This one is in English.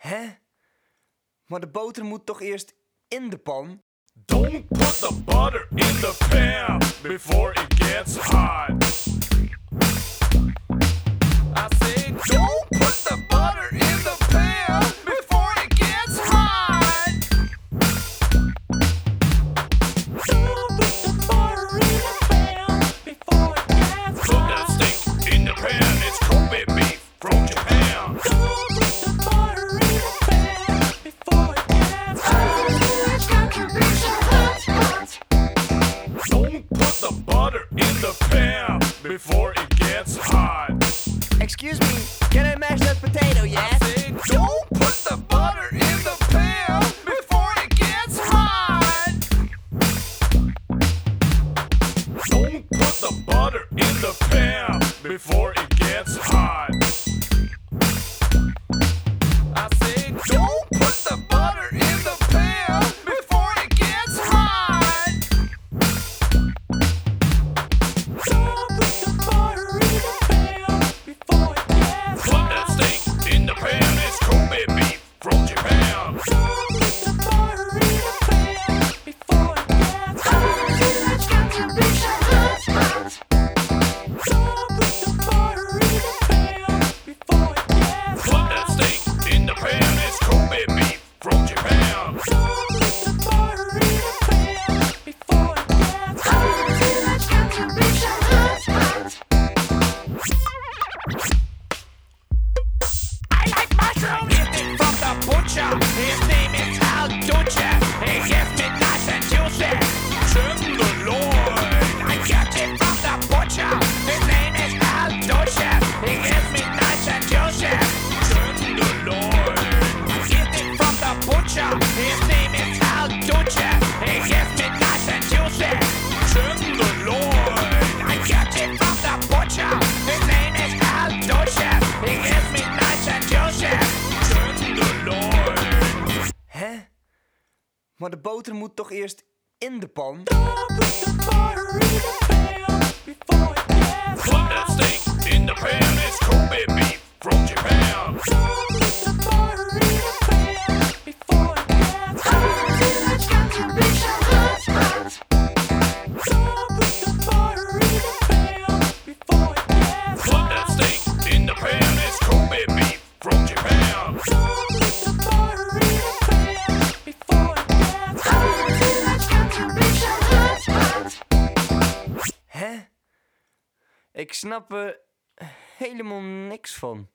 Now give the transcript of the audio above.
Hè? Maar de boter moet toch eerst in de pan? Don't put the butter in the pan before it gets hot. Before it gets hot. Excuse me, can I mash that potato, yes? Say, don't put the butter in the pan before it gets hot. Don't put the butter in the pan before it His name is Al Dutcher. He gives me nice and juicy. Tenderloin. I get it from the butcher. His name is Al Dutcher. He gives me nice and juicy. Tenderloin. I get it from the butcher. His name is Al Dutcher. He gives me nice and juicy. Tenderloin. Maar de boter moet toch eerst in de pan? Ik snap er helemaal niks van.